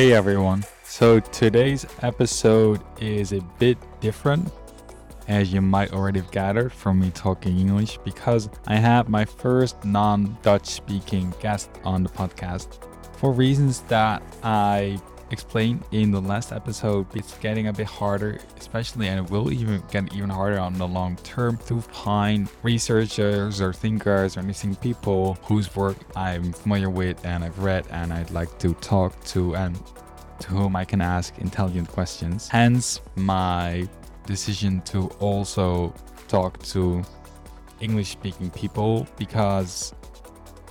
Hey everyone. So today's episode is a bit different, as you might already have gathered from me talking English, because I have my first non Dutch speaking guest on the podcast. For reasons that I explained in the last episode, it's getting a bit harder, especially, and it will even get even harder on the long term to find researchers or thinkers or missing people whose work I'm familiar with and I've read and I'd like to talk to and to whom I can ask intelligent questions. Hence, my decision to also talk to English speaking people because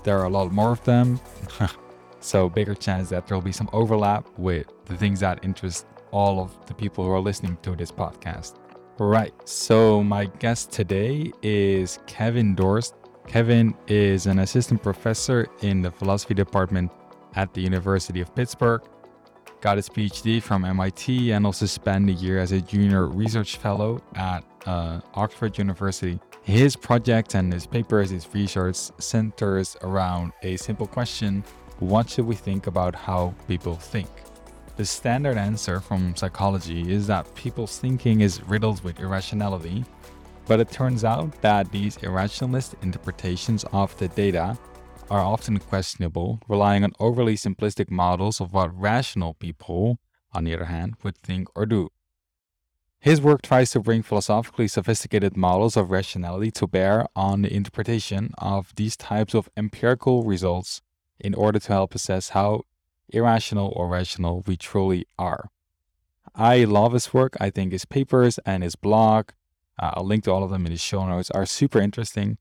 there are a lot more of them. So, bigger chance that there'll be some overlap with the things that interest all of the people who are listening to this podcast. Right. So, my guest today is Kevin Dorst. Kevin is an assistant professor in the philosophy department at the University of Pittsburgh. Got his PhD from MIT and also spent a year as a junior research fellow at uh, Oxford University. His project and his papers, his research centers around a simple question what should we think about how people think? The standard answer from psychology is that people's thinking is riddled with irrationality, but it turns out that these irrationalist interpretations of the data are often questionable, relying on overly simplistic models of what rational people, on the other hand, would think or do. His work tries to bring philosophically sophisticated models of rationality to bear on the interpretation of these types of empirical results in order to help assess how irrational or rational we truly are. I love his work. I think his papers and his blog, uh, I'll link to all of them in the show notes, are super interesting,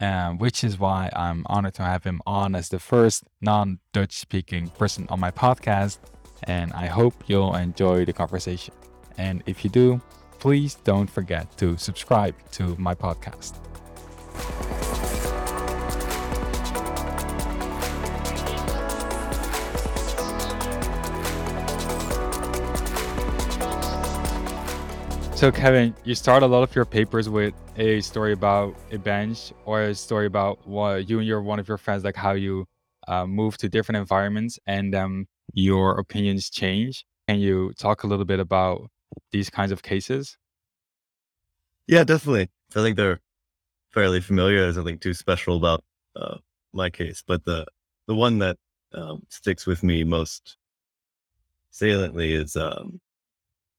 um, which is why I'm honored to have him on as the first non Dutch speaking person on my podcast. And I hope you'll enjoy the conversation. And if you do, please don't forget to subscribe to my podcast. So, Kevin, you start a lot of your papers with a story about a bench or a story about what you and your one of your friends, like how you uh, move to different environments and um, your opinions change. Can you talk a little bit about these kinds of cases? Yeah, definitely. I think they're fairly familiar. There's nothing too special about uh, my case, but the the one that um, sticks with me most saliently is um,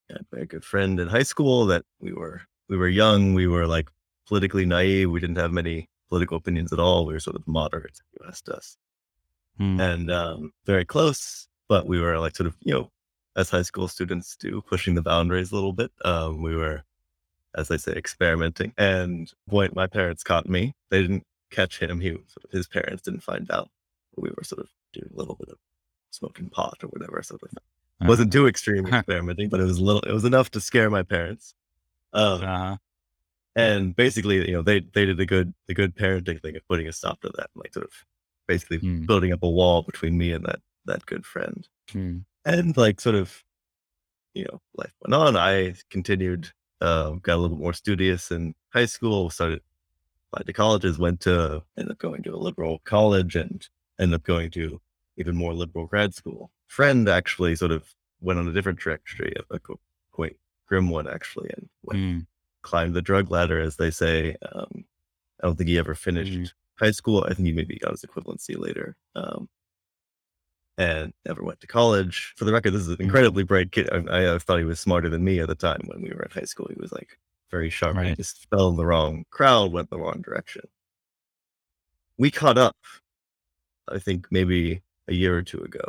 a very good friend in high school that we were we were young, we were like politically naive, we didn't have many political opinions at all. We were sort of moderate, you asked us. Hmm. And um, very close, but we were like sort of, you know, as high school students do, pushing the boundaries a little bit. Um, we were, as I say, experimenting. And point my parents caught me. They didn't catch him. He sort of, his parents didn't find out. We were sort of doing a little bit of smoking pot or whatever sort of uh-huh. wasn't too extreme experimenting, but it was a little, it was enough to scare my parents. Um, uh-huh. And basically, you know, they they did the good the good parenting thing of putting a stop to that, like sort of basically mm. building up a wall between me and that that good friend. Mm. And like sort of, you know, life went on. I continued, uh, got a little bit more studious in high school. Started applied to colleges. Went to ended up going to a liberal college and ended up going to even more liberal grad school. Friend actually sort of went on a different trajectory, a quite grim one actually, and went, mm. climbed the drug ladder, as they say. Um, I don't think he ever finished mm. high school. I think he maybe got his equivalency later. Um, and never went to college. For the record, this is an mm. incredibly bright kid. I, I, thought he was smarter than me at the time when we were in high school. He was like very sharp. Right. He just fell in the wrong crowd, went the wrong direction. We caught up, I think maybe a year or two ago.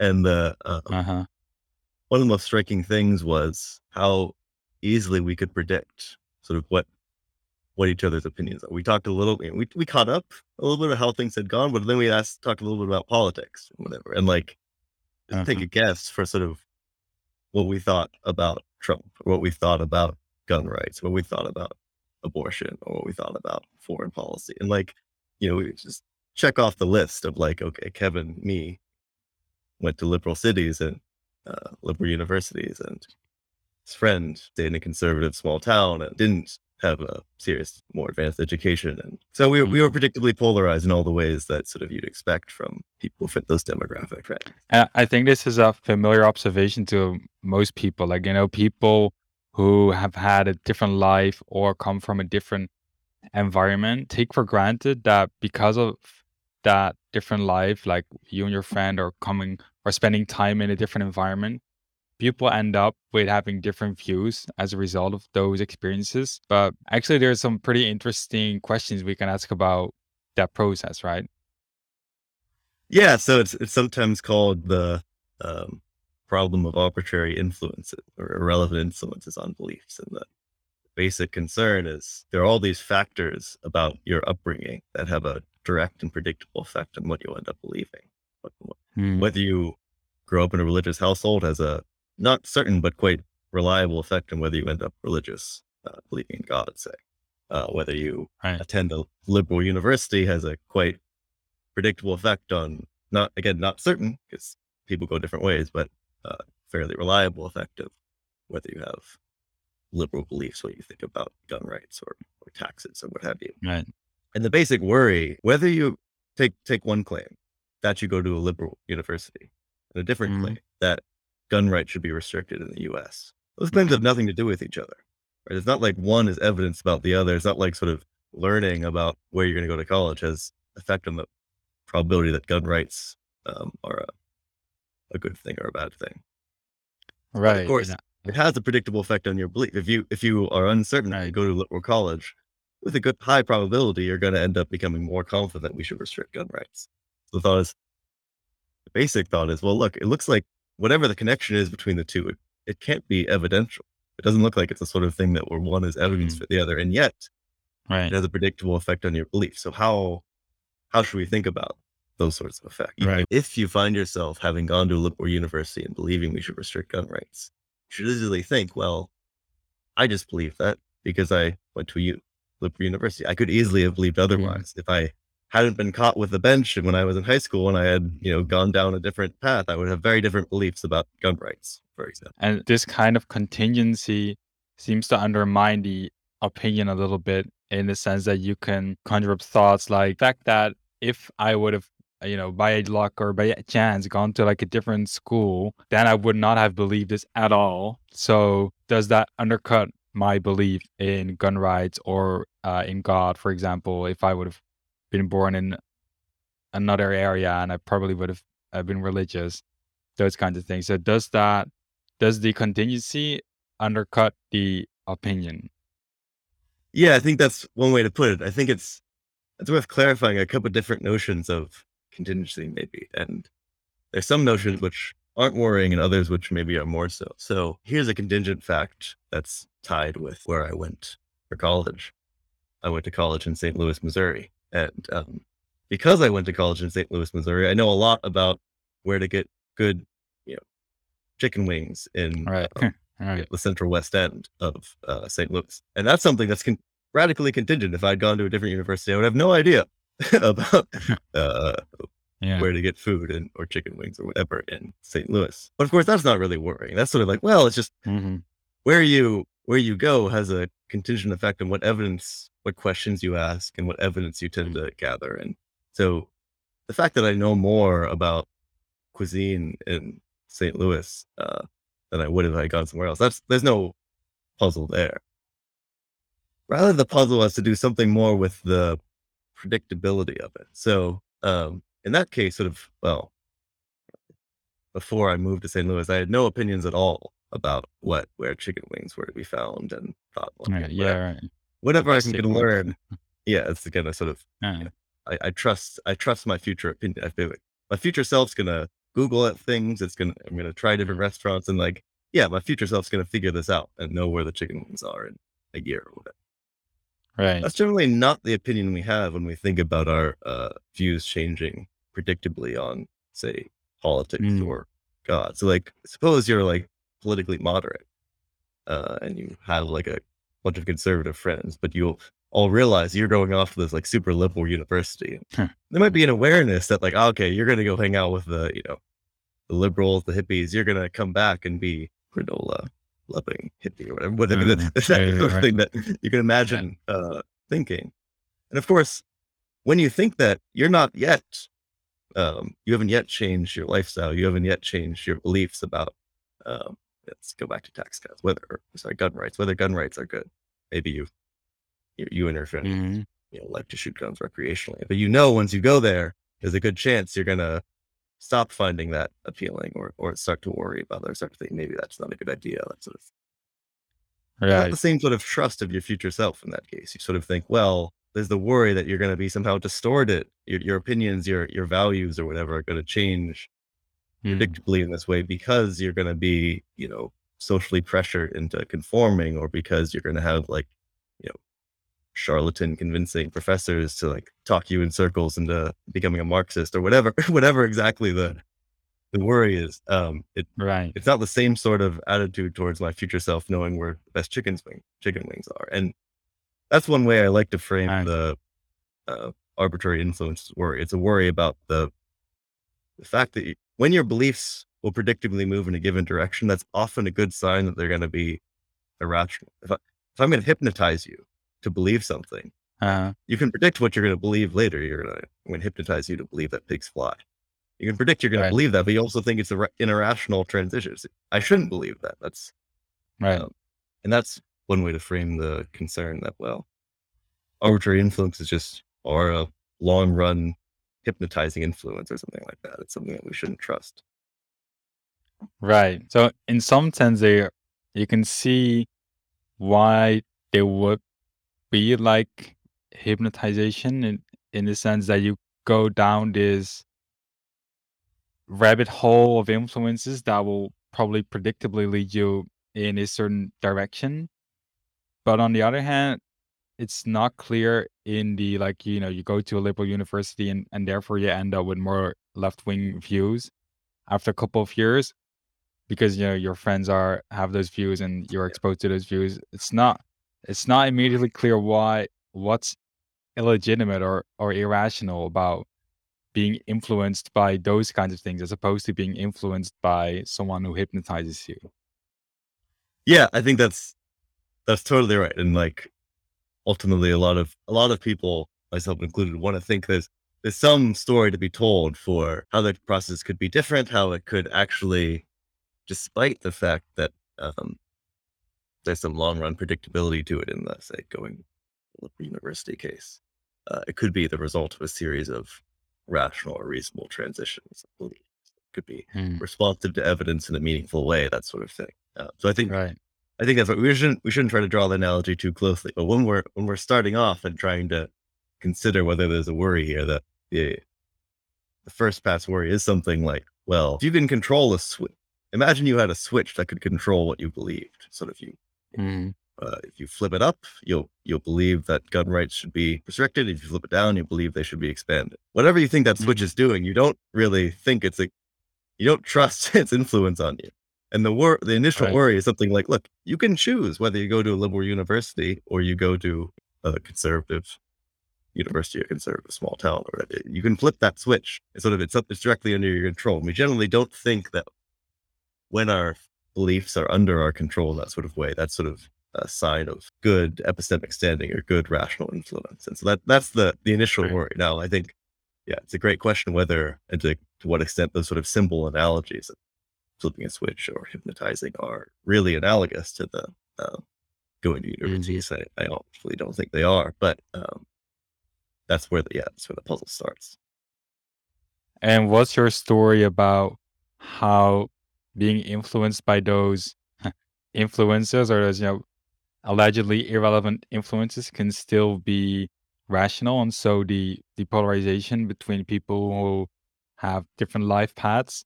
And the uh, uh-huh. one of the most striking things was how easily we could predict sort of what what each other's opinions are. We talked a little, we we caught up a little bit of how things had gone, but then we asked talked a little bit about politics and whatever, and like uh-huh. take a guess for sort of what we thought about Trump, or what we thought about gun rights, what we thought about abortion, or what we thought about foreign policy, and like you know, we just check off the list of like, okay, Kevin, me, went to liberal cities and uh, liberal universities, and his friend stayed in a conservative small town and didn't have a serious, more advanced education. And so we, we were Mm-hmm. predictably polarized in all the ways that sort of you'd expect from people who fit those demographic trends. And I think this is a familiar observation to most people. Like, you know, people who have had a different life or come from a different environment take for granted that because of that different life, like you and your friend are coming or spending time in a different environment, people end up with having different views as a result of those experiences. But actually, there's some pretty interesting questions we can ask about that process, right? Yeah, so it's it's sometimes called the um, problem of arbitrary influences or irrelevant influences on beliefs. And the basic concern is there are all these factors about your upbringing that have a direct and predictable effect on what you end up believing. What- what- Mm. Whether you grow up in a religious household has a not certain but quite reliable effect on whether you end up religious, uh, believing in God, say. Uh, whether you Right. attend a liberal university has a quite predictable effect on not again not certain because people go different ways, but uh, fairly reliable effect of whether you have liberal beliefs, what you think about gun rights or, or taxes or what have you. Right. And the basic worry, whether you take take one claim that you go to a liberal university, and a different Mhm. claim that gun rights should be restricted in the U.S. Those claims have nothing to do with each other. Right? It's not like one is evidence about the other. It's not like sort of learning about where you're going to go to college has effect on the probability that gun rights um, are a, a good thing or a bad thing. Right. Of course. uh, It has a predictable effect on your belief. If you if you are uncertain Right. you go to a liberal college, with a good high probability, you're going to end up becoming more confident we should restrict gun rights. So the thought is, the basic thought is, well, look, it looks like whatever the connection is between the two, it, it can't be evidential. It doesn't look like it's a sort of thing that where one is evidence Mhm. for the other, and yet Right. it has a predictable effect on your belief. So how how should we think about those sorts of effects? Right. If you find yourself having gone to a liberal university and believing we should restrict gun rights, you should easily think, well, I just believe that because I went to a liberal university. I could easily have believed otherwise if I hadn't been caught with a bench when I was in high school and I had, you know, gone down a different path. I would have very different beliefs about gun rights, for example. And this kind of contingency seems to undermine the opinion a little bit in the sense that you can conjure up thoughts like the fact that if I would have, you know, by luck or by chance gone to like a different school, then I would not have believed this at all. So does that undercut my belief in gun rights or uh, in God, for example, if I would have been born in another area and I probably would have uh, been religious, those kinds of things. So does that does the contingency undercut the opinion? Yeah, I think that's one way to put it. I think it's it's worth clarifying a couple different notions of contingency, maybe. And there's some notions which aren't worrying and others which maybe are more so. So here's a contingent fact that's tied with where I went for college. I went to college in St. Louis, Missouri. And um, because I went to college in St. Louis, Missouri, I know a lot about where to get good, you know, chicken wings in Right. um, right. the central west end of uh, St. Louis. And that's something that's con- radically contingent. If I'd gone to a different university, I would have no idea about uh, Yeah. where to get food and or chicken wings or whatever in St. Louis. But of course, that's not really worrying. That's sort of like, well, it's just hmm where you where you go has a contingent effect on what evidence, what questions you ask, and what evidence you tend to gather. And so, the fact that I know more about cuisine in St. Louis uh, than I would if I had gone somewhere else, that's there's no puzzle there. Rather, the puzzle has to do something more with the predictability of it. So, um, in that case, sort of, well, before I moved to St. Louis, I had no opinions at all about what where chicken wings were to be found, and thought, well, Yeah, whatever, right. whatever I can learn. Yeah, it's again a sort of Yeah. I, I trust I trust my future opinion. I feel like my future self's gonna Google at things. It's gonna I'm gonna try different restaurants and like yeah, my future self's gonna figure this out and know where the chicken wings are in a year or whatever. Right. That's generally not the opinion we have when we think about our uh, views changing predictably on, say, politics Mm. or God. So, like, suppose you're like politically moderate, uh, and you have like a bunch of conservative friends, but you'll all realize you're going off to this like super liberal university. Huh. There might be an awareness that like, okay, you're going to go hang out with the you know the liberals, the hippies. You're going to come back and be granola loving hippie or whatever, whatever Mm, that, yeah, yeah, that right. thing that you can imagine uh, thinking. And of course, when you think that, you're not yet, um, you haven't yet changed your lifestyle. You haven't yet changed your beliefs about, um, let's go back to tax cuts, whether, or, sorry, gun rights, whether gun rights are good. Maybe you, you, you and your friend, Mhm. you know, like to shoot guns recreationally, but you know, once you go there, there's a good chance you're going to stop finding that appealing or, or start to worry about it or start to think maybe that's not a good idea. That sort of not the same sort of trust of your future self in that case. You sort of think, well, there's the worry that you're going to be somehow distorted. Your, your opinions, your your values, or whatever, are going to change Mm. predictably in this way because you're going to be, you know, socially pressured into conforming, or because you're going to have like, you know, charlatan convincing professors to like talk you in circles into becoming a Marxist or whatever, whatever exactly the the worry is. Um, it Right. it's not the same sort of attitude towards my future self, knowing where the best chickens wing chicken wings are, and that's one way I like to frame Nice. the uh, arbitrary influence worry. It's a worry about the the fact that you, when your beliefs will predictably move in a given direction, that's often a good sign that they're going to be irrational. If, I, if I'm going to hypnotize you to believe something, Uh, you can predict what you're going to believe later. You're going to I'm going to hypnotize you to believe that pigs fly. You can predict you're going Right. to believe that, but you also think it's an irrational transition. I shouldn't believe that. That's right. um, and that's one way to frame the concern that well, arbitrary influence is just or a long run hypnotizing influence or something like that. It's something that we shouldn't trust. Right. So in some sense, they you can see why they would be like hypnotization in in the sense that you go down this rabbit hole of influences that will probably predictably lead you in a certain direction. But on the other hand, it's not clear in the like, you know, you go to a liberal university and, and therefore you end up with more left wing views after a couple of years because you know your friends are have those views and you're exposed to those views. It's not it's not immediately clear why what's illegitimate or or irrational about being influenced by those kinds of things as opposed to being influenced by someone who hypnotizes you. Yeah, I think that's that's totally right. And like ultimately a lot of a lot of people, myself included, want to think there's there's some story to be told for how the process could be different, how it could actually, despite the fact that um, there's some long run predictability to it in the say going university case, uh, it could be the result of a series of rational or reasonable transitions. It could be Mm, responsive to evidence in a meaningful way, that sort of thing. Uh, so I think Right. I think that's what we shouldn't we shouldn't try to draw the analogy too closely. But when we're when we're starting off and trying to consider whether there's a worry here, that the the first pass worry is something like, well, if you can control a switch, imagine you had a switch that could control what you believed. Sort of you Mm, uh, if you flip it up, you'll you'll believe that gun rights should be restricted. If you flip it down, you believe they should be expanded. Whatever you think that switch is doing, you don't really think it's a you don't trust its influence on you. And the wor- the initial Right. worry is something like, look, you can choose whether you go to a liberal university or you go to a conservative university or conservative small town or whatever. You can flip that switch. It's sort of it's up it's directly under your control. And we generally don't think that when our beliefs are under our control in that sort of way, that's sort of a sign of good epistemic standing or good rational influence. And so that that's the the initial worry. Now, I think, yeah, it's a great question whether and to, to what extent those sort of simple analogies flipping a switch or hypnotizing are really analogous to the uh, going to universities. I, I honestly don't think they are, but um, that's where the yeah, that's where the puzzle starts. And what's your story about how being influenced by those influences or those, you know, allegedly irrelevant influences can still be rational? And so the, the polarization between people who have different life paths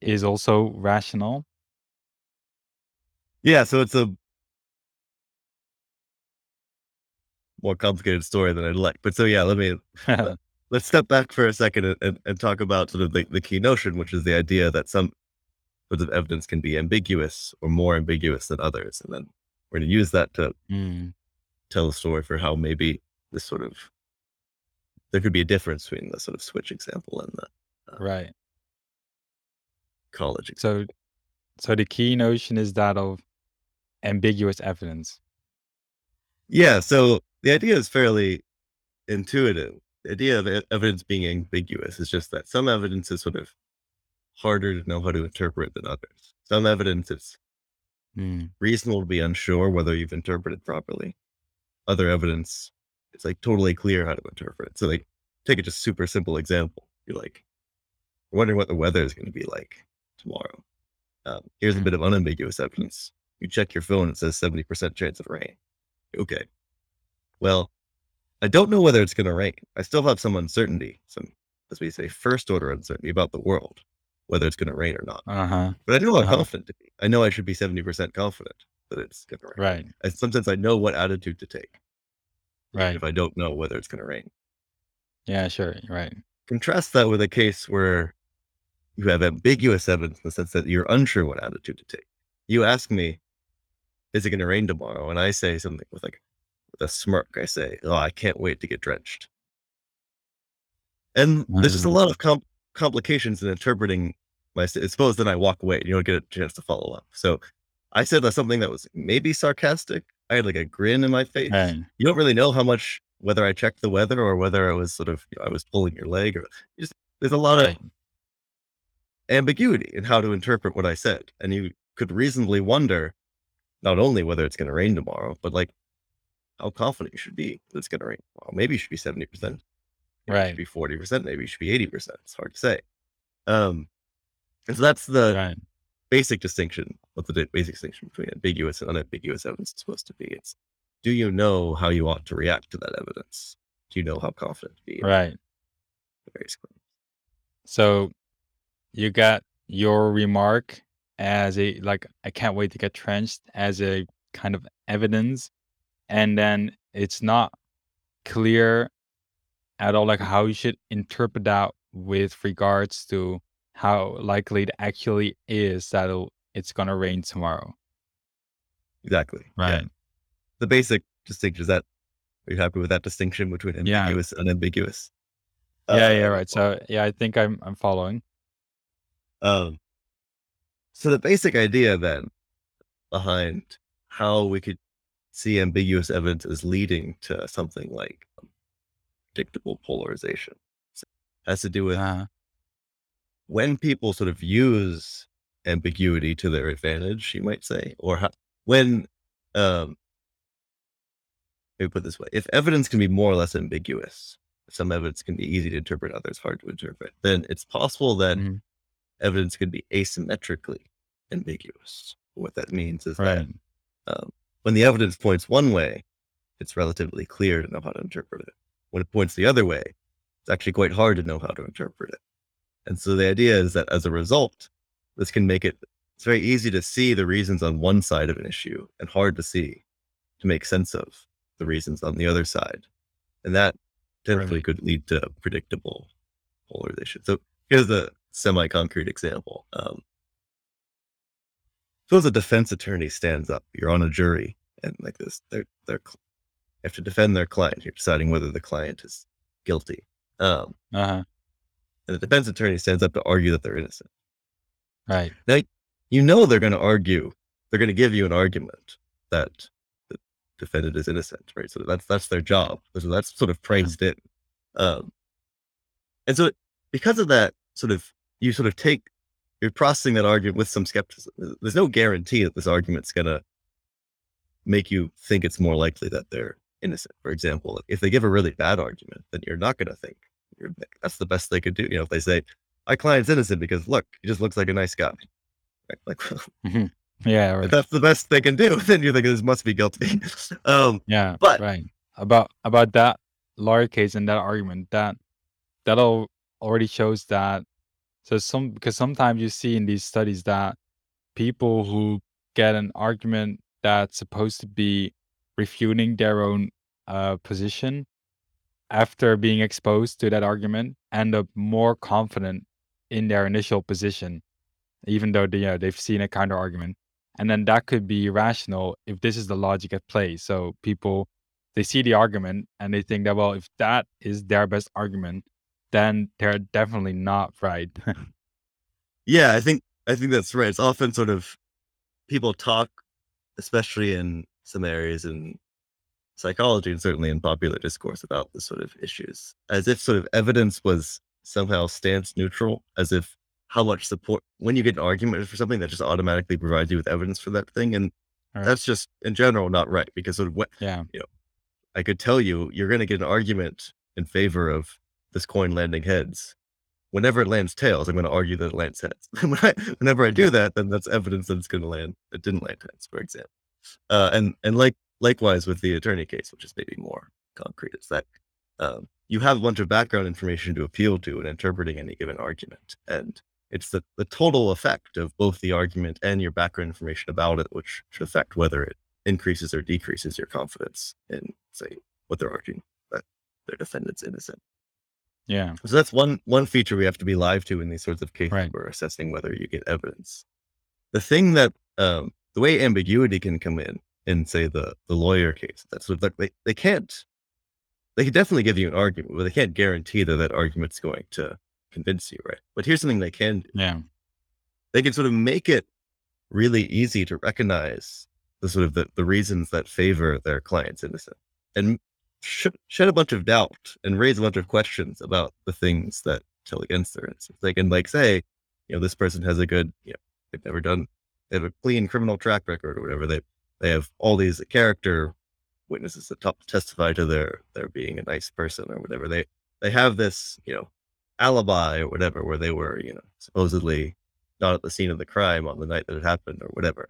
is also rational. Yeah, so it's a more complicated story than I'd like. But so yeah, let me let's step back for a second and, and, and talk about sort of the, the key notion, which is the idea that some sorts of evidence can be ambiguous or more ambiguous than others. And then we're going to use that to Mm, tell a story for how maybe this sort of there could be a difference between the sort of switch example and the right. College. So so the key notion is that of ambiguous evidence? Yeah. So the idea is fairly intuitive. The idea of evidence being ambiguous is just that some evidence is sort of harder to know how to interpret than others. Some evidence is Mm, reasonable to be unsure whether you've interpreted properly. Other evidence is like totally clear how to interpret it. So like take a just super simple example. You're like wondering what the weather is going to be like tomorrow. Um, here's a Mm. bit of unambiguous evidence. You check your phone, it says 70% chance of rain. Okay. Well, I don't know whether it's going to rain. I still have some uncertainty, some, as we say, first order uncertainty about the world, whether it's going to rain or not. uh-huh. But I know how Uh-huh. confident to be. I know I should be 70% confident that it's going to rain. Right. In some sense, I know what attitude to take Right. if I don't know whether it's going to rain. Yeah, sure. Right. Contrast that with a case where you have ambiguous evidence in the sense that you're unsure what attitude to take. You ask me, is it going to rain tomorrow? And I say something with like with a smirk. I say, oh, I can't wait to get drenched. And there's just a Mhm. lot of com- complications in interpreting my. Suppose then I walk away and you don't get a chance to follow up. So I said that something that was maybe sarcastic. I had like a grin in my face. Right. You don't really know how much whether I checked the weather or whether I was sort of you know, I was pulling your leg or just there's a lot of. Ambiguity in how to interpret what I said. And you could reasonably wonder not only whether it's going to rain tomorrow, but like how confident you should be that it's going to rain. Well, maybe you should be 70%. Maybe it Right. should be 40%. Maybe it should be 80%. It's hard to say. Um, and so that's the Right. basic distinction, what the basic distinction between ambiguous and unambiguous evidence is supposed to be. It's do you know how you ought to react to that evidence? Do you know how confident to be Right. various claims? So you got your remark as a like I can't wait to get trenched as a kind of evidence and then it's not clear at all like how you should interpret that with regards to how likely it actually is that it's going to rain tomorrow. Exactly. yeah. Right. The basic distinction is that are you happy with that distinction between Yeah. ambiguous and unambiguous? Yeah, yeah, Uh, right. So yeah, I think I'm I'm following. Um, so the basic idea then behind how we could see ambiguous evidence as leading to something like predictable polarization has to do with Uh, when people sort of use ambiguity to their advantage, you might say, or how, when, um, let me put it this way: if evidence can be more or less ambiguous, some evidence can be easy to interpret, others hard to interpret. Then it's possible that Mhm. Evidence can be asymmetrically ambiguous. What that means is right. that um, when the evidence points one way, it's relatively clear to know how to interpret it. When it points the other way, it's actually quite hard to know how to interpret it. And so the idea is that as a result, this can make it it's very easy to see the reasons on one side of an issue and hard to see to make sense of the reasons on the other side. And that typically Right. could lead to predictable polarization. So here's a semi-concrete example. Um, suppose a defense attorney stands up. You're on a jury, and like this, they're they're have to defend their client. You're deciding whether the client is guilty. Um, Uh-huh. and the defense attorney stands up to argue that they're innocent. Right. Now, you know they're going to argue. They're going to give you an argument that the defendant is innocent, right? So that's that's their job. So that's sort of praised in. Um, and so because of that, sort of you sort of take you're processing that argument with some skepticism. There's no guarantee that this argument's going to make you think it's more likely that they're innocent. For example, if they give a really bad argument, then you're not going to think you're, that's the best they could do. You know, if they say, "My client's innocent because look, he just looks like a nice guy," right? Like Yeah, if right. that's the best they can do, then you think this must be guilty. um, Yeah, But- right. About about that lawyer case and that argument, that that al- already shows that so some because sometimes you see in these studies that people who get an argument that's supposed to be refuting their own uh, position after being exposed to that argument end up more confident in their initial position, even though they, you know, they've seen a counter argument. And then that could be rational if this is the logic at play. So people they see the argument and they think that well, if that is their best argument, then they're definitely not right. yeah, I think I think that's right. It's often sort of people talk especially in some areas in psychology and certainly in popular discourse about the sort of issues, as if sort of evidence was somehow stance neutral, as if how much support when you get an argument for something that just automatically provides you with evidence for that thing. And right. that's just in general not right because sort of what yeah, you know, I could tell you you're gonna get an argument in favor of this coin landing heads. Whenever it lands tails, I'm going to argue that it lands heads. Whenever I do that, then that's evidence that it's going to land. It didn't land heads, for example. Uh, and and like likewise with the attorney case, which is maybe more concrete, is that um, you have a bunch of background information to appeal to in interpreting any given argument, and it's the, the total effect of both the argument and your background information about it, which should affect whether it increases or decreases your confidence in, say, what they're arguing that their defendant's innocent. Yeah. So that's one one feature we have to be live to in these sorts of cases right. where assessing whether you get evidence. The thing that um, the way ambiguity can come in in say the the lawyer case, that's what they they can't they can definitely give you an argument, but they can't guarantee that that argument's going to convince you, right? But here's something they can do. Yeah. They can sort of make it really easy to recognize the sort of the, the reasons that favor their client's innocent and sh- shed a bunch of doubt and raise a bunch of questions about the things that tell against their innocence. They can like say, you know, this person has a good, you know, they've never done, they have a clean criminal track record or whatever. They they have all these character witnesses that t- testify to their their being a nice person or whatever. They they have this, you know, alibi or whatever where they were, you know, supposedly not at the scene of the crime on the night that it happened or whatever.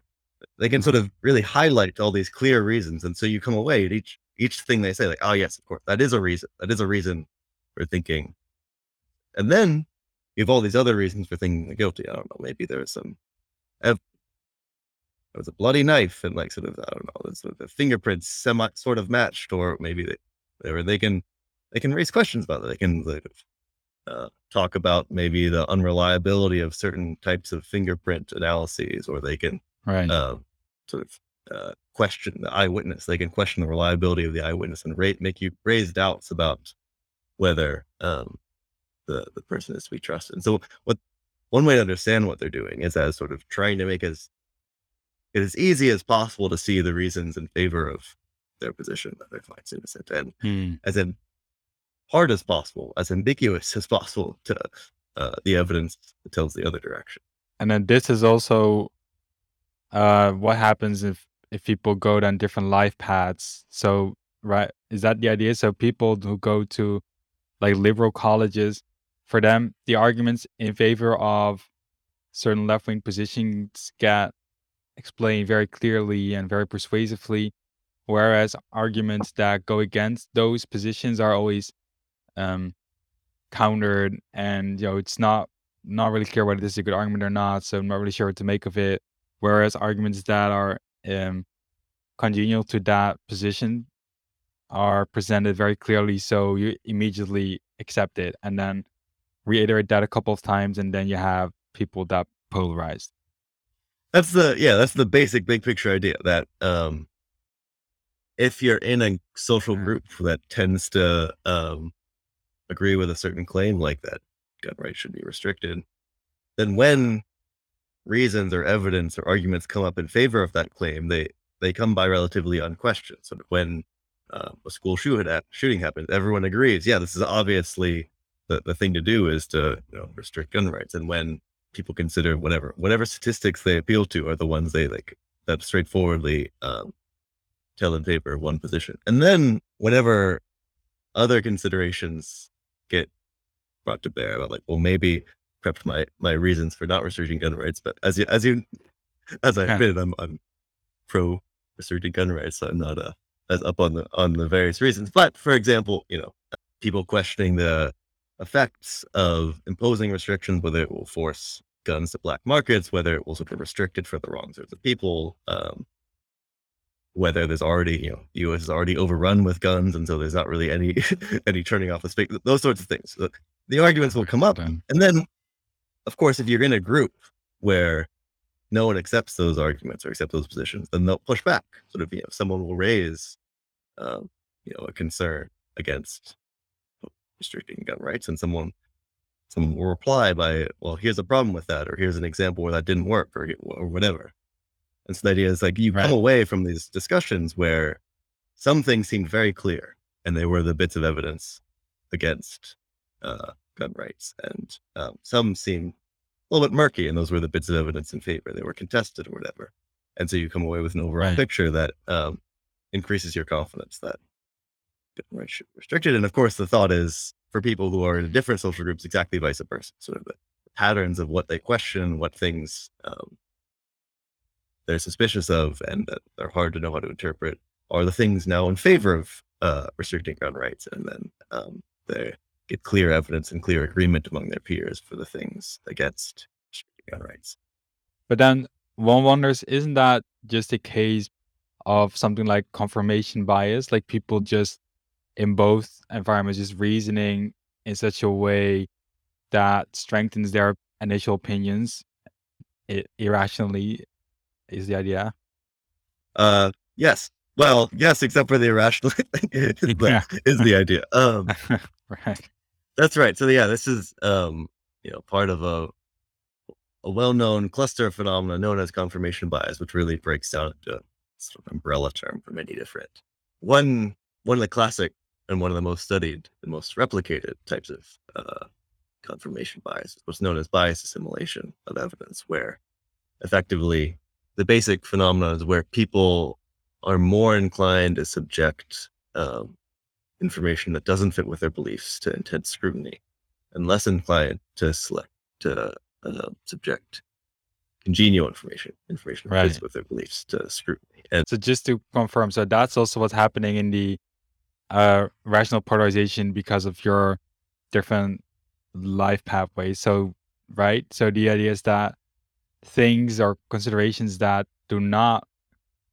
They can sort of really highlight all these clear reasons, and so you come away at each each thing they say, like, oh yes, of course, that is a reason. That is a reason for thinking. And then you have all these other reasons for thinking guilty. I don't know. Maybe there's some. Ev- there was a bloody knife and like sort of I don't know, sort of the fingerprints semi sort of matched, or maybe they, whatever they can they can raise questions about it. They can like, uh, talk about maybe the unreliability of certain types of fingerprint analyses, or they can right. uh, sort of uh, question the eyewitness. They can question the reliability of the eyewitness and rate, make you raise doubts about whether um, the the person is to be trusted. And so, what one way to understand what they're doing is as sort of trying to make as it as easy as possible to see the reasons in favor of their position that their client's innocent, and hmm. as in hard as possible, as ambiguous as possible to uh, the evidence that tells the other direction. And then this is also uh, what happens if if people go down different life paths. So, right, is that the idea? So, people who go to like liberal colleges, for them, the arguments in favor of certain left wing positions get explained very clearly and very persuasively, whereas arguments that go against those positions are always um, countered, and you know it's not not really clear whether this is a good argument or not. So I'm not really sure what to make of it. Whereas arguments that are um, congenial to that position are presented very clearly, so you immediately accept it, and then reiterate that a couple of times, and then you have people that polarized. That's the yeah, that's the basic big picture idea that um if you're in a social group that tends to um agree with a certain claim like that gun rights should be restricted, then when reasons or evidence or arguments come up in favor of that claim, they they come by relatively unquestioned. So when uh, a school shoot shooting happens, everyone agrees, yeah, this is obviously the, the thing to do is to you know, restrict gun rights. And when people consider whatever whatever statistics they appeal to are the ones they like that straightforwardly um, tell in favor of one position. And then whenever other considerations get brought to bear about like, well, maybe prepped my my reasons for not restricting gun rights, but as you as you as I yeah. admitted, I'm I'm pro restricting gun rights. So I'm not uh, as up on the on the various reasons. But for example, you know, people questioning the effects of imposing restrictions, whether it will force guns to black markets, whether it will sort of restrict it for the wrong sorts of people, um, whether there's already, you know, the U.S. is already overrun with guns, and so there's not really any any turning off the spigot. Those sorts of things. The arguments will come up, and then, of course, if you're in a group where no one accepts those arguments or accept those positions, then they'll push back. Sort of, you know, someone will raise, um, you know, a concern against restricting gun rights, and someone someone will reply by, "Well, here's a problem with that," or "Here's an example where that didn't work," or or whatever. And so the idea is like you Right. come away from these discussions where some things seemed very clear and they were the bits of evidence against uh, gun rights. And um, some seem a little bit murky and those were the bits of evidence in favor. They were contested or whatever. And so you come away with an overall Right. picture that um, increases your confidence that gun rights should be restricted. And of course, the thought is for people who are in different social groups, exactly vice versa. Sort of the patterns of what they question, what things um, they're suspicious of, and that they're hard to know how to interpret, are the things now in favor of uh, restricting gun rights. And then um, they get clear evidence and clear agreement among their peers for the things against gun rights. But then one wonders, isn't that just a case of something like confirmation bias? Like people just in both environments just reasoning in such a way that strengthens their initial opinions irrationally is the idea. Uh, yes. Well, yes, except for the irrational thing is, Yeah. is the idea. Um, right. That's right. So yeah, this is um, you know, part of a a well-known cluster of phenomena known as confirmation bias, which really breaks down into sort of umbrella term for many different. One one of the classic and one of the most studied and most replicated types of uh, confirmation bias is what's known as bias assimilation of evidence, where effectively the basic phenomena is where people are more inclined to subject um, information that doesn't fit with their beliefs to intense scrutiny and less inclined to select to uh, subject congenial information information that fits with their beliefs to scrutiny and So just to confirm, so that's also what's happening in the uh, rational polarization because of your different life pathways. So right. So the idea is that things or considerations that do not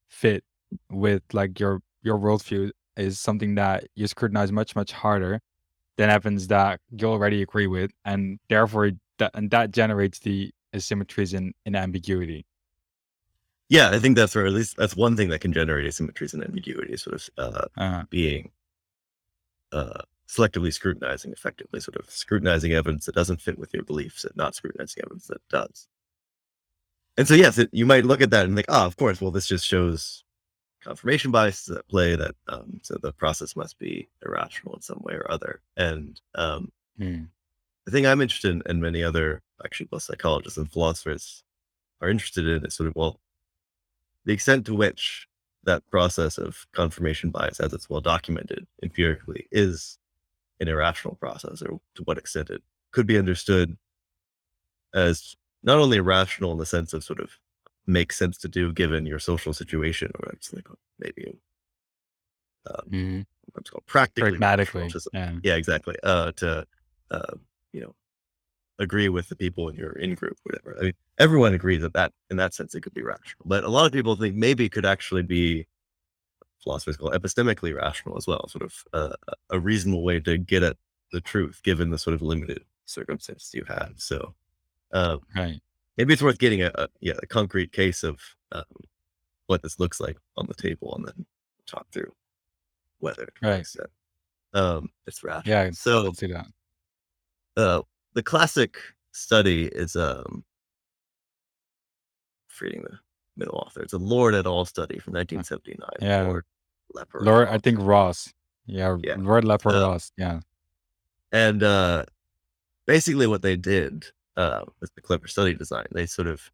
fit with like your your worldview is something that you scrutinize much much harder than evidence that you already agree with, and therefore that and that generates the asymmetries in, in ambiguity. yeah i think that's where at least that's one thing that can generate asymmetries and ambiguity sort of uh, Uh, being uh, selectively scrutinizing effectively sort of scrutinizing evidence that doesn't fit with your beliefs and not scrutinizing evidence that does and so yes it, you might look at that and think oh of course well this just shows confirmation bias is at play that um, so the process must be irrational in some way or other. And um, hmm, the thing i'm interested in and many other actually both psychologists and philosophers are interested in is sort of well the extent to which that process of confirmation bias as it's well documented empirically is an irrational process or to what extent it could be understood as not only irrational in the sense of sort of makes sense to do given your social situation or it's like maybe um, mhm, what's called practically Pragmatically. Yeah. yeah exactly uh to uh you know agree with the people in your in group whatever i mean everyone agrees that that in that sense it could be rational but a lot of people think maybe it could actually be philosophers call epistemically rational as well sort of uh, a reasonable way to get at the truth given the sort of limited circumstances you have so um Right. Maybe it's worth getting a, a yeah a concrete case of um, what this looks like on the table and then talk through whether Right. um it's rational Yeah. so Let's do that. uh, the classic study is um reading the middle author. It's a Lord et al. study from 1979. Yeah. Lord. Lord. I think Ross. Yeah. Yeah. Lord Lepper Uh, Ross. Yeah. And uh, basically, what they did uh, with the clever study design, they sort of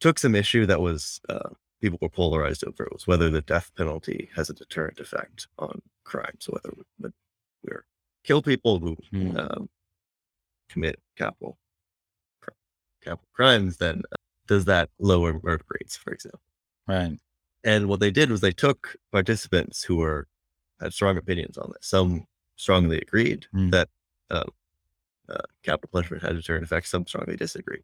took some issue that was uh, people were polarized over. It was whether the death penalty has a deterrent effect on crime. So whether we we kill people who Hmm. um, commit capital capital crimes, then uh, does that lower murder rates, for example? Right. And what they did was they took participants who were had strong opinions on this. Some strongly agreed Mm. that uh, uh, capital punishment had a deterrent effect. Some strongly disagree.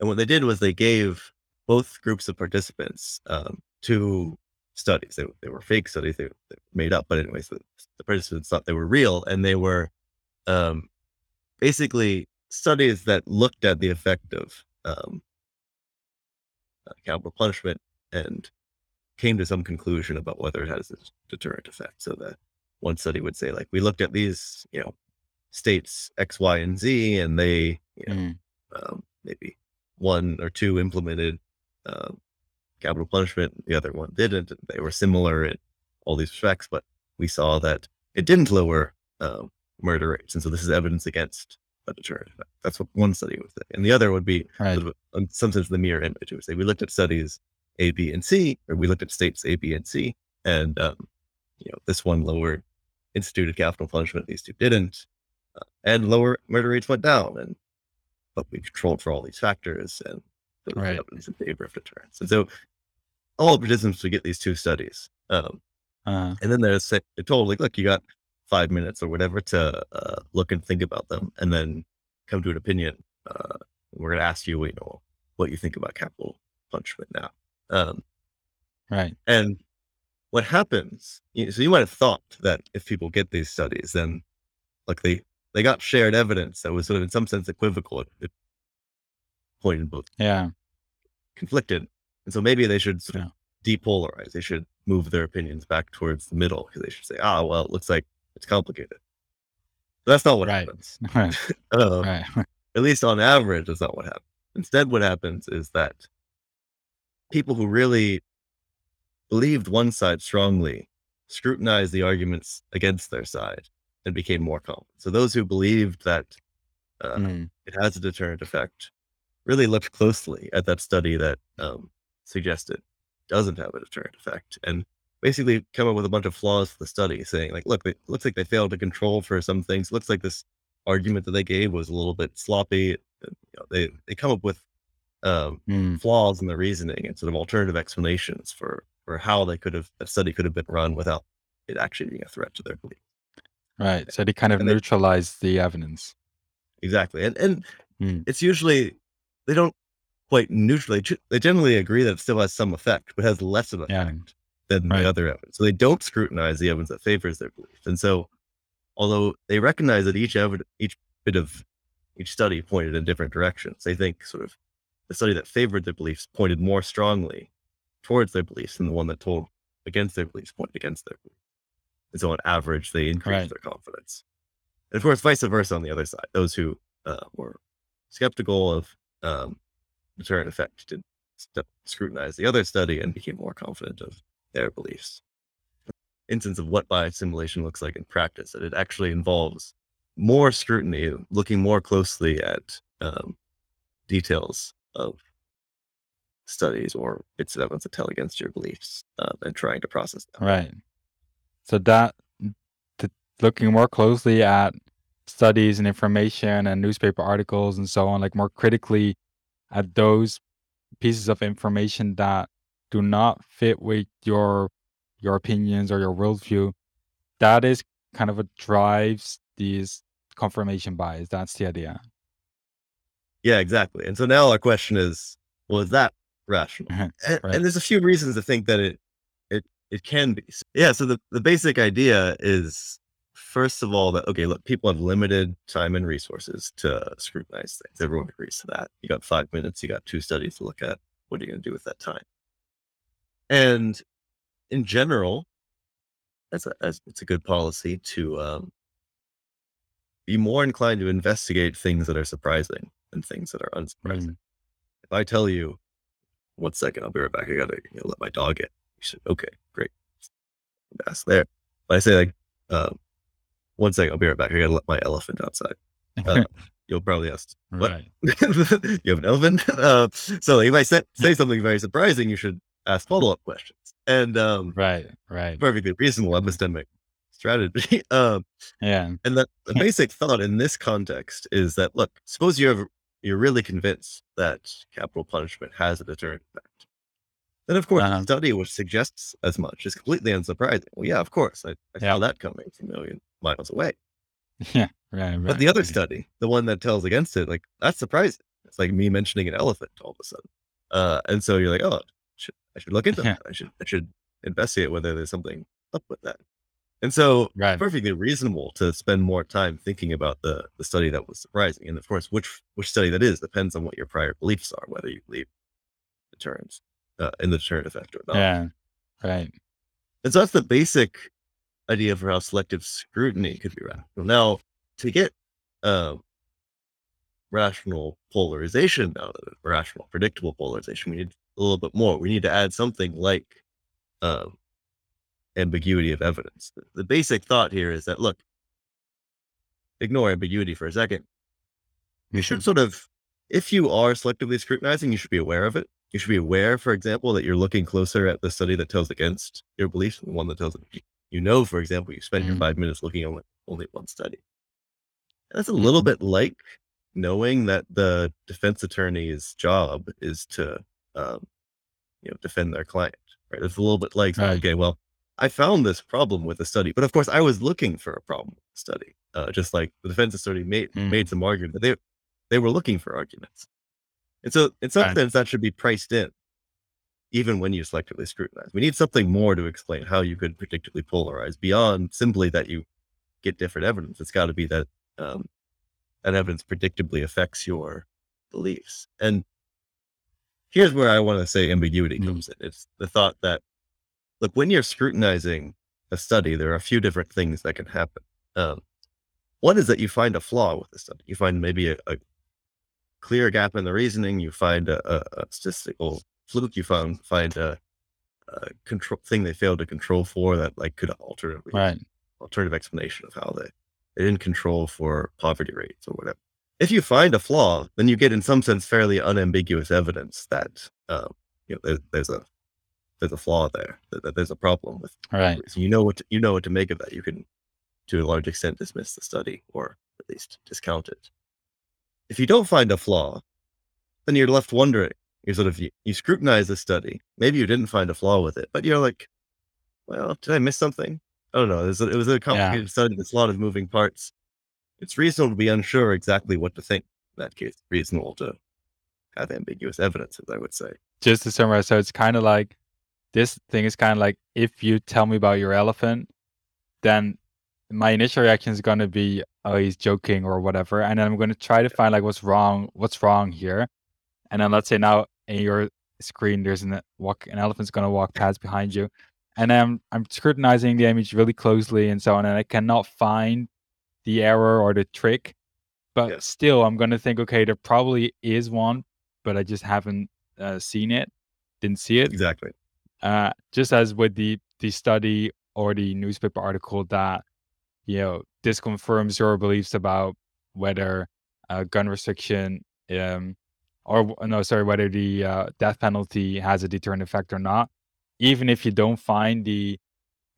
And what they did was they gave both groups of participants um, two studies. They, they were fake studies. They, they made up, but anyways, the, the participants thought they were real, and they were um, basically studies that looked at the effect of um, uh, capital punishment and came to some conclusion about whether it has a deterrent effect. So that one study would say, like, we looked at these, you know, states X, Y, and Z, and they, you know, Mm. um, maybe one or two implemented um, capital punishment, the other one didn't. And they were similar in all these respects, but we saw that it didn't lower um, murder rates. And so this is evidence against a deterrent effect. That's what one study would say. And the other would be Right. sort of, in some sense the mirror image. It would say we looked at studies A, B, and C, or we looked at states A, B, and C, and um, you know this one lowered instituted capital punishment, these two didn't, uh, and lower murder rates went down. And but we controlled for all these factors, and there was Right. evidence in favor of deterrence. And so all participants would get these two studies. Um, Uh, and then there's say- they told like, look, you got five minutes or whatever to uh, look and think about them, and then come to an opinion. Uh, we're going to ask you, you know, what you think about capital punishment now. Um, right. and what happens? You, so you might have thought that if people get these studies, then like they they got shared evidence that was sort of in some sense equivocal. at, It, it pointed both Yeah. conflicted, and so maybe they should sort Yeah. of depolarize. They should move their opinions back towards the middle because they should say, ah, well, it looks like it's complicated. But that's not what Right. happens. Right. Um, right. At least on average, that's not what happens. Instead, what happens is that people who really believed one side strongly scrutinize the arguments against their side and became more confident. So those who believed that uh, Mm, it has a deterrent effect really looked closely at that study that um, suggested doesn't have a deterrent effect and basically come up with a bunch of flaws for the study saying like look it looks like they failed to control for some things. Looks like this argument that they gave was a little bit sloppy. You know, they they come up with um, mm, flaws in the reasoning and sort of alternative explanations for for how they could have that study could have been run without it actually being a threat to their belief right. So they kind of And they- neutralize the evidence. exactly and and Mm. it's usually they don't quite neutrally they generally agree that it still has some effect but has less of an Yeah. effect than Right. the other evidence so they don't scrutinize the evidence that favors their belief and so although they recognize that each evidence each bit of each study pointed in different directions they think sort of the study that favored their beliefs pointed more strongly towards their beliefs than the one that told against their beliefs pointed against their beliefs so on average they increase Right. their confidence and of course vice versa on the other side those who uh, were skeptical of um, deterrent effect did st- scrutinize the other study and became more confident of their beliefs. Instance of what bias assimilation looks like in practice, that it actually involves more scrutiny, looking more closely at um, details of studies or bits of evidence that tell against your beliefs um, and trying to process them. Right. So that looking more closely at studies and information and newspaper articles and so on, like more critically at those pieces of information that do not fit with your your opinions or your worldview, that is kind of what drives these confirmation bias. That's the idea. Yeah, exactly. And so now our question is, well, is that rational? and, and there's a few reasons to think that it it can be. Yeah. So the the basic idea is first of all that okay, look, people have limited time and resources to scrutinize things. Everyone agrees to that. You got five minutes. You got two studies to look at. What are you going to do with that time? And in general, that's a that's, it's a good policy to um, be more inclined to investigate things that are surprising than things that are unsurprising Mm, if I tell you, one second, I'll be right back. I gotta you know, let my dog in. You said, okay, great. That's there. But I say like, um, one second, I'll be right back. I gotta let my elephant outside. Uh, you'll probably ask, what? right. you have an elephant? Uh, so if I say, say something very surprising, you should ask follow up questions. And um, Right. Right. perfectly reasonable epistemic strategy. um, Yeah. and the, the basic thought in this context is that look, suppose you're you're really convinced that capital punishment has a deterrent effect. Then of course Uh-huh. study which suggests as much is completely unsurprising. Well, yeah, of course. I, I Yeah. saw that coming from a million miles away. Yeah. Right. But the other study, the one that tells against it, like that's surprising. It's like me mentioning an elephant all of a sudden. Uh, and so you're like, oh, should, I should look into Yeah. that. I should I should investigate whether there's something up with that. And so Right. perfectly reasonable to spend more time thinking about the the study that was surprising. And of course, which which study that is depends on what your prior beliefs are, whether you believe deterrence uh, in the deterrent effect or not. Yeah. Right. And so that's the basic idea for how selective scrutiny could be rational. Now, to get uh, rational polarization out of it, rational predictable polarization, we need a little bit more. We need to add something like um, ambiguity of evidence. The, the basic thought here is that look, ignore ambiguity for a second. You should sort of, if you are selectively scrutinizing, you should be aware of it. You should be aware, for example, that you're looking closer at the study that tells against your beliefs than the one that tells you know, for example, you spend your Mhm. five minutes looking at only one study. And that's a little bit like knowing that the defense attorney's job is to, um, you know, defend their client. Right? It's a little bit like, Right. okay, well, I found this problem with the study, but of course, I was looking for a problem with the study. Uh, just like the defense attorney made Mm. made some argument, they they were looking for arguments, and so in some Right. sense, that should be priced in, even when you selectively scrutinize. We need something more to explain how you could predictably polarize beyond simply that you get different evidence. It's got to be that um, that evidence predictably affects your beliefs. And here's where I want to say ambiguity Mm. comes in. It's the thought that, look, when you're scrutinizing a study, there are a few different things that can happen. Um, one is that you find a flaw with the study. You find maybe a, a clear gap in the reasoning. You find a, a, a statistical fluke. You found find a, a control thing they failed to control for that like could alter Right. alternative explanation of how they, they didn't control for poverty rates or whatever. If you find a flaw, then you get in some sense fairly unambiguous evidence that um, you know there, there's a there's a flaw there, that, that there's a problem with. Right. So you know what to, you know what to make of that. You can, to a large extent, dismiss the study or at least discount it. If you don't find a flaw, then you're left wondering. You sort of you, you scrutinize the study. Maybe you didn't find a flaw with it, but you're like, well, did I miss something? I don't know. It was a, it was a complicated study. There's a lot of moving parts. It's reasonable to be unsure exactly what to think. In that case, reasonable to have ambiguous evidence, as I would say. Just to summarize, so it's kind of like this thing is kind of like if you tell me about your elephant, then my initial reaction is going to be, oh, he's joking or whatever. And then I'm going to try to find like what's wrong, what's wrong here. And then let's say now in your screen, there's an walk, an elephant's going to walk past behind you. And I'm, I'm scrutinizing the image really closely and so on. And I cannot find the error or the trick. But Yes. still, I'm going to think, okay, there probably is one, but I just haven't uh, seen it, didn't see it. Exactly. Uh, just as with the the study or the newspaper article that you know this confirms your beliefs about whether uh, gun restriction um or no sorry whether the uh, death penalty has a deterrent effect or not. Even if you don't find the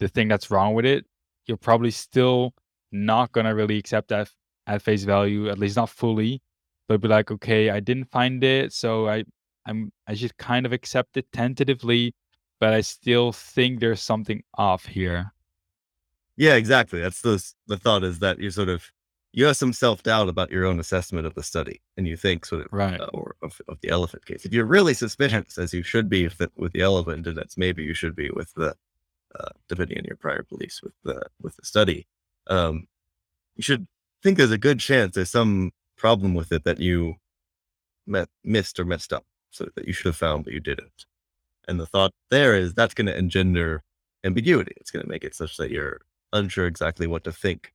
the thing that's wrong with it you're probably still not gonna really accept that at face value at least not fully. But be like okay i didn't find it so i i'm i should kind of accept it tentatively but i still think there's something off here Yeah, exactly. That's the the thought is that you sort of you have some self doubt about your own assessment of the study, and you think sort of right uh, or of, of the elephant case. If you're really suspicious, as you should be with the, with the elephant, and that's maybe you should be with the uh, depending on your prior beliefs with the with the study, um, you should think there's a good chance there's some problem with it that you met, missed or messed up, so that you should have found but you didn't. And the thought there is that's going to engender ambiguity. It's going to make it such that you're unsure exactly what to think.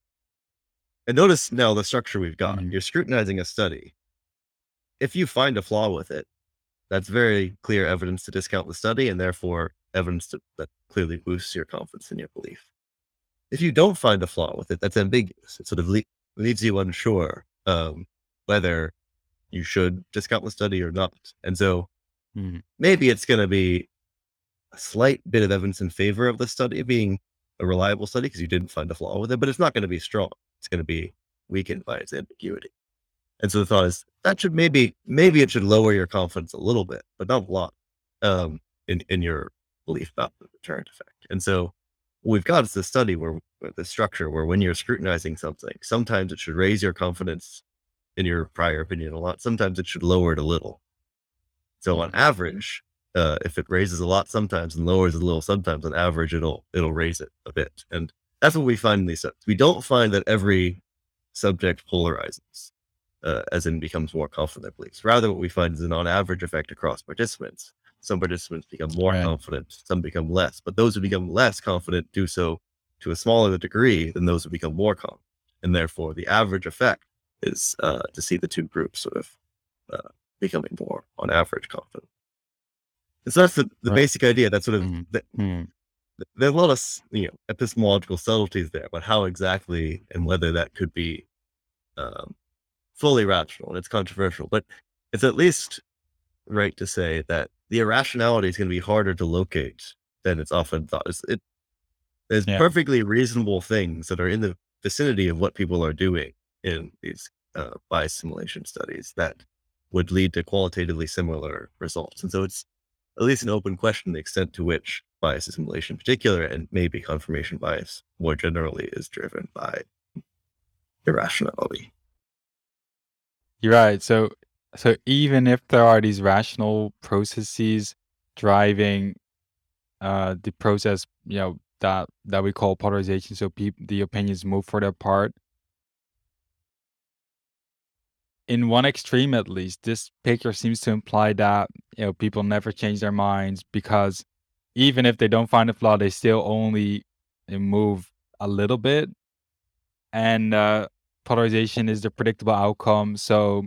And notice now the structure we've got. Mhm. You're scrutinizing a study. If you find a flaw with it, that's very clear evidence to discount the study and therefore evidence to, that clearly boosts your confidence in your belief. If you don't find a flaw with it, that's ambiguous. It sort of le- leaves you unsure um, whether you should discount the study or not. And so Mhm. maybe it's going to be a slight bit of evidence in favor of the study being a reliable study because you didn't find a flaw with it, but it's not going to be strong. It's going to be weakened by its ambiguity. And so the thought is that should maybe maybe it should lower your confidence a little bit, but not a lot, um, in in your belief about the deterrent effect. And so we've got is this study where where the structure where when you're scrutinizing something, sometimes it should raise your confidence in your prior opinion a lot. Sometimes it should lower it a little. So on average, uh, if it raises a lot sometimes and lowers a little sometimes, on average it'll it'll raise it a bit. And that's what we find in these studies. We don't find that every subject polarizes, uh, as in becomes more confident in their beliefs. Rather, what we find is an on average effect across participants. Some participants become more Right. confident, some become less. But those who become less confident do so to a smaller degree than those who become more confident. And therefore, the average effect is uh, to see the two groups sort of uh, becoming more, on average, confident. So that's the, the Right. basic idea. That sort of Mhm. the, Hmm. there's a lot of you know epistemological subtleties there, but how exactly and whether that could be um, fully rational, and it's controversial. But it's at least right to say that the irrationality is going to be harder to locate than it's often thought. It's, it there's Yeah. perfectly reasonable things that are in the vicinity of what people are doing in these uh, bias assimilation studies that would lead to qualitatively similar results. And so it's at least an open question the extent to which bias assimilation in particular and maybe confirmation bias more generally is driven by irrationality. You're right. So, so even if there are these rational processes driving uh, the process, you know that that we call polarization, so peop- the opinions move further apart. In one extreme, at least, this picture seems to imply that you know people never change their minds because even if they don't find a flaw, they still only move a little bit, and uh, polarization is the predictable outcome. So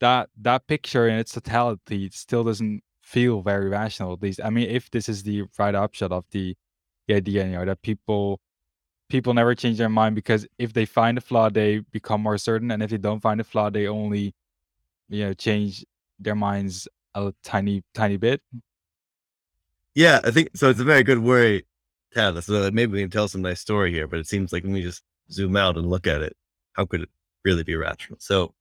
that that picture in its totality still doesn't feel very rational. At least, I mean, if this is the right upshot of the, the idea, you know, that people people never change their mind because if they find a flaw, they become more certain, and if they don't find a flaw, they only you know change their minds a tiny tiny bit. Yeah, I think so. It's a very good worry, to have. So maybe we can tell some nice story here, but it seems like when we just zoom out and look at it, how could it really be rational? So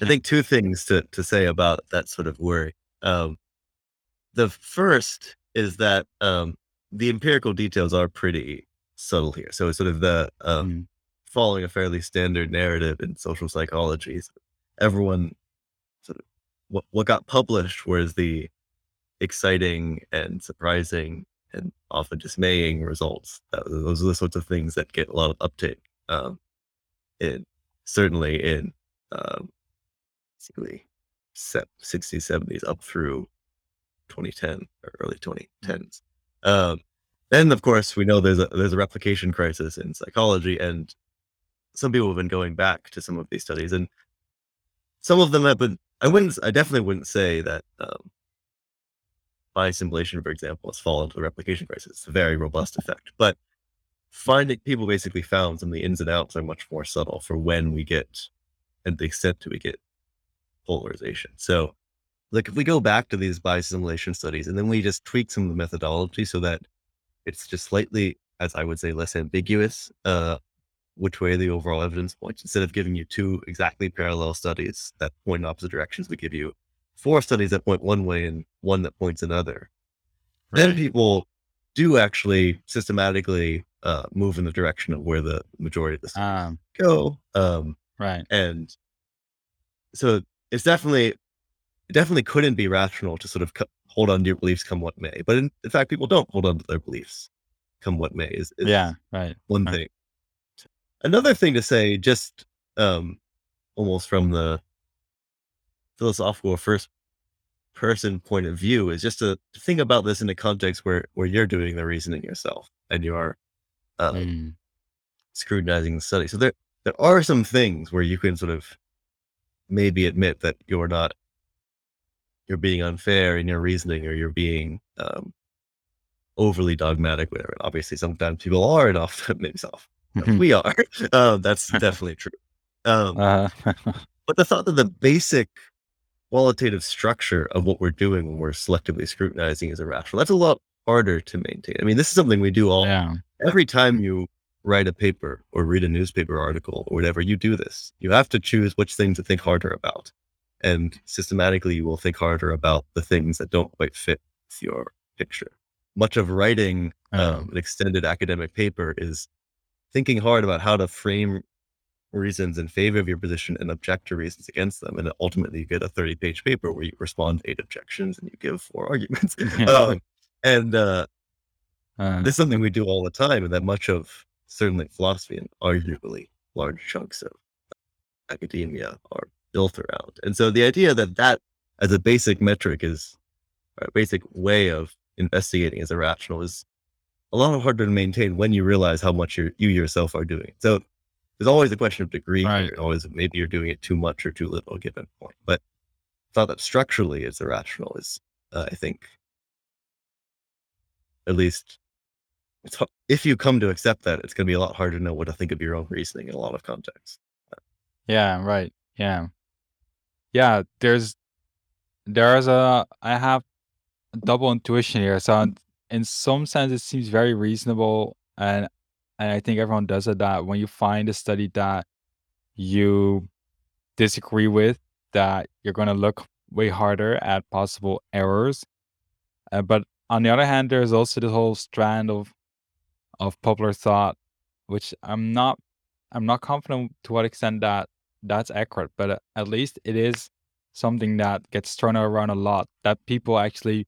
I think two things to, to say about that sort of worry. Um, the first is that um, the empirical details are pretty subtle here. So it's sort of the um, Mm. following a fairly standard narrative in social psychology. So everyone sort of what, what got published was the exciting and surprising and often dismaying results. That, those are the sorts of things that get a lot of uptake. Um, in certainly in um, basically se- 60s, 70s up through 2010 or early 2010s. Um, then, of course, we know there's a there's a replication crisis in psychology, and some people have been going back to some of these studies, and some of them have been. I wouldn't. I definitely wouldn't say that um, bias assimilation, for example, has fallen into the replication crisis. It's a very robust effect, but finding people basically found some of the ins and outs are much more subtle for when we get and the extent to we get polarization. So, like if we go back to these bias assimilation studies and then we just tweak some of the methodology so that it's just slightly, as I would say, less ambiguous, uh, which way the overall evidence points. Instead of giving you two exactly parallel studies that point in opposite directions, we give you four studies that point one way and one that points another. Then people do actually systematically uh, move in the direction of where the majority of the studies Um, go. Um, right. and so it's definitely it definitely couldn't be rational to sort of co- hold on to your beliefs come what may but in, in fact people don't hold on to their beliefs come what may is, is Yeah. Right. one right. thing another thing to say just um almost from the philosophical first person point of view is just to, think about this in a context where where you're doing the reasoning yourself and you're um, Mm. scrutinizing the study. So there there are some things where you can sort of maybe admit that you're not you're being unfair in your reasoning or you're being um, overly dogmatic, whatever. And obviously, sometimes people are, and often maybe so Mhm. we are. Um, that's definitely true. Um, Uh, but the thought that the basic qualitative structure of what we're doing when we're selectively scrutinizing is irrational, that's a lot harder to maintain. I mean, this is something we do all yeah. every time you write a paper or read a newspaper article or whatever, you do this. You have to choose which things to think harder about. And systematically, you will think harder about the things that don't quite fit your picture. Much of writing um, an extended academic paper is thinking hard about how to frame reasons in favor of your position and object to reasons against them. And ultimately, you get a 30 page paper where you respond to eight objections and you give four arguments. Um, and uh, Uh, this is something we do all the time, and that much of certainly philosophy and arguably large chunks of academia are built around. And so the idea that that as a basic metric is a basic way of investigating as irrational is a lot harder to maintain when you realize how much you you yourself are doing. So there's always a question of degree. Right. Always maybe you're doing it too much or too little at a given point. But thought that structurally it's irrational is uh, I think, at least, it's if you come to accept that, it's going to be a lot harder to know what to think of your own reasoning in a lot of contexts. Yeah, right. Yeah. Yeah, there's there's a I have double intuition here. So in some sense it seems very reasonable and and I think everyone does it that when you find a study that you disagree with, that you're gonna look way harder at possible errors. Uh, but on the other hand, there's also this whole strand of of popular thought, which I'm not I'm not confident to what extent that that's accurate, but uh, at least it is something that gets thrown around a lot. That people actually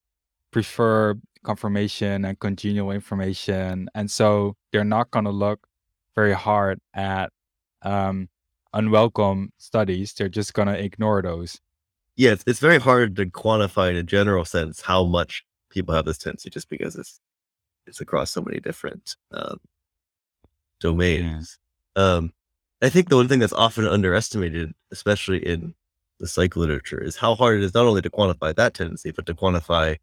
prefer confirmation and continual information, and so they're not going to look very hard at um, unwelcome studies. They're just going to ignore those. Yeah, it's, it's very hard to quantify in a general sense how much people have this tendency, just because it's it's across so many different um, domains. Yeah. Um, I think the one thing that's often underestimated, especially in the psych literature, is how hard it is not only to quantify that tendency, but to quantify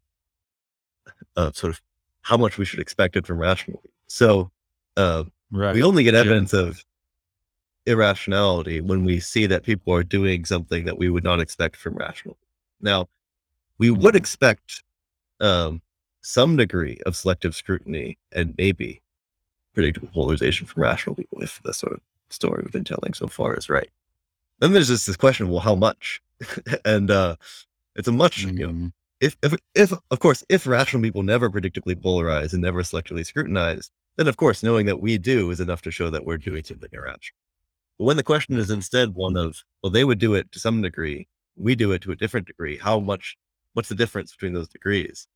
uh, sort of how much we should expect it from rational. So uh, right. we only get evidence yeah. of irrationality when we see that people are doing something that we would not expect from rational. Now, we would expect um, some degree of selective scrutiny and maybe predictable polarization from rational people if the sort of story we've been telling so far is right. Then there's just this question, well, how much? and uh, it's a much, mm-hmm. you know, mm-hmm. if, if, if, of course, if rational people never predictably polarize and never selectively scrutinize, then of course, knowing that we do is enough to show that we're doing something irrational. But when the question is instead one of, well, they would do it to some degree, we do it to a different degree. How much, what's the difference between those degrees?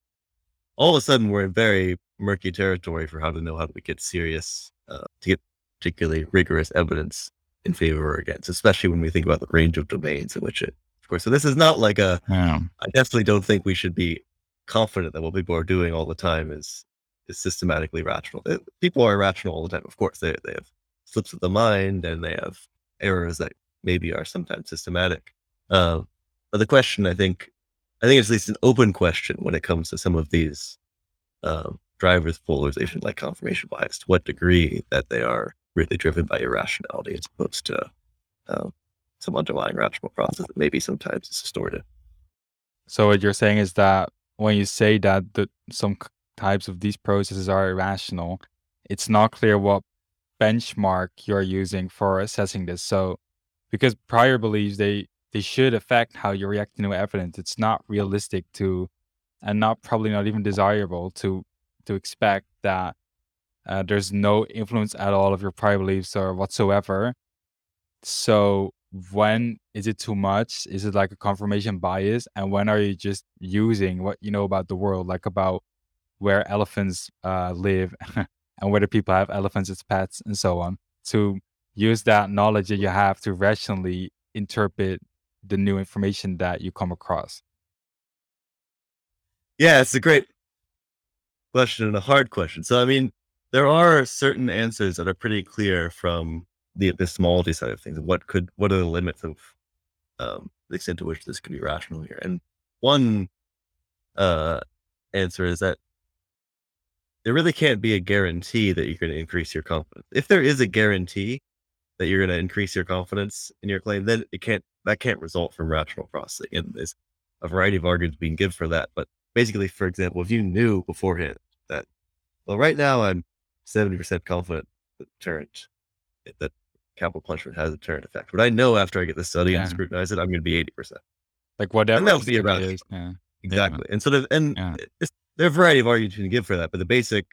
All of a sudden, we're in very murky territory for how to know how to get serious, uh, to get particularly rigorous evidence in favor or against, especially when we think about the range of domains in which it, of course. So this is not like a. Yeah. I definitely don't think we should be confident that what people are doing all the time is is systematically rational. It, people are irrational all the time. Of course, they they have slips of the mind and they have errors that maybe are sometimes systematic. Uh, but the question, I think, I think it's at least an open question when it comes to some of these um, drivers of polarization, like confirmation bias, to what degree that they are really driven by irrationality as opposed to um, some underlying rational process that maybe sometimes is distorted. So what you're saying is that when you say that the, some types of these processes are irrational, it's not clear what benchmark you're using for assessing this. So because prior beliefs they they should affect how you react to new evidence. It's not realistic to and not probably not even desirable to to expect that uh, there's no influence at all of your prior beliefs or whatsoever. So when is it too much? Is it like a confirmation bias? And when are you just using what you know about the world, like about where elephants uh, live and whether people have elephants as pets and so on, to use that knowledge that you have to rationally interpret the new information that you come across? Yeah, it's a great question and a hard question. So, I mean, there are certain answers that are pretty clear from the epistemology side of things. What could what are the limits of um, the extent to which this could be rational here? And one uh, answer is that there really can't be a guarantee that you're going to increase your confidence. If there is a guarantee that you're going to increase your confidence in your claim, then it can't that can't result from rational processing. And there's a variety of arguments being given for that. But basically, for example, if you knew beforehand that, well, right now I'm 70% confident that deterrent, that capital punishment has a deterrent effect. But I know after I get the study yeah. and scrutinize it, I'm going to be 80%. Like whatever. And that would be around. Is, yeah. Exactly. Yeah. And sort of, and there are a variety of arguments you can give for that, but the basic,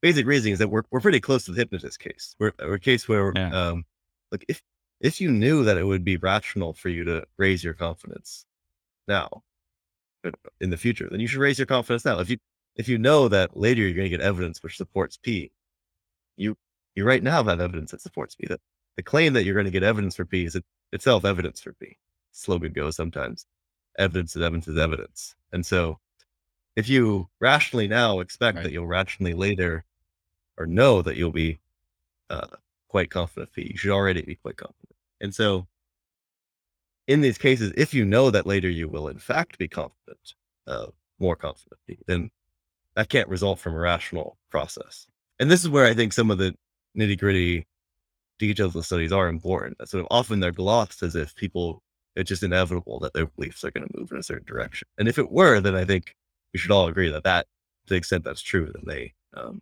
basic reasoning is that we're, we're pretty close to the hypnotist case. We're, we're a case where, um, like if, if you knew that it would be rational for you to raise your confidence now in the future, then you should raise your confidence now. If you, if you know that later you're going to get evidence which supports P, you you right now have evidence that supports P. That the claim that you're going to get evidence for P is it, itself evidence for P. Slogan goes sometimes. Evidence is evidence is evidence. And so if you rationally now expect right. that you'll rationally later or know that you'll be uh, quite confident P, you should already be quite confident. And so in these cases, if you know that later you will in fact be confident, uh, more confident, then that can't result from a rational process. And this is where I think some of the nitty gritty details of the studies are important. That sort of often they're glossed as if people it's just inevitable that their beliefs are going to move in a certain direction. And if it were, then I think we should all agree that that to the extent that's true, then they um,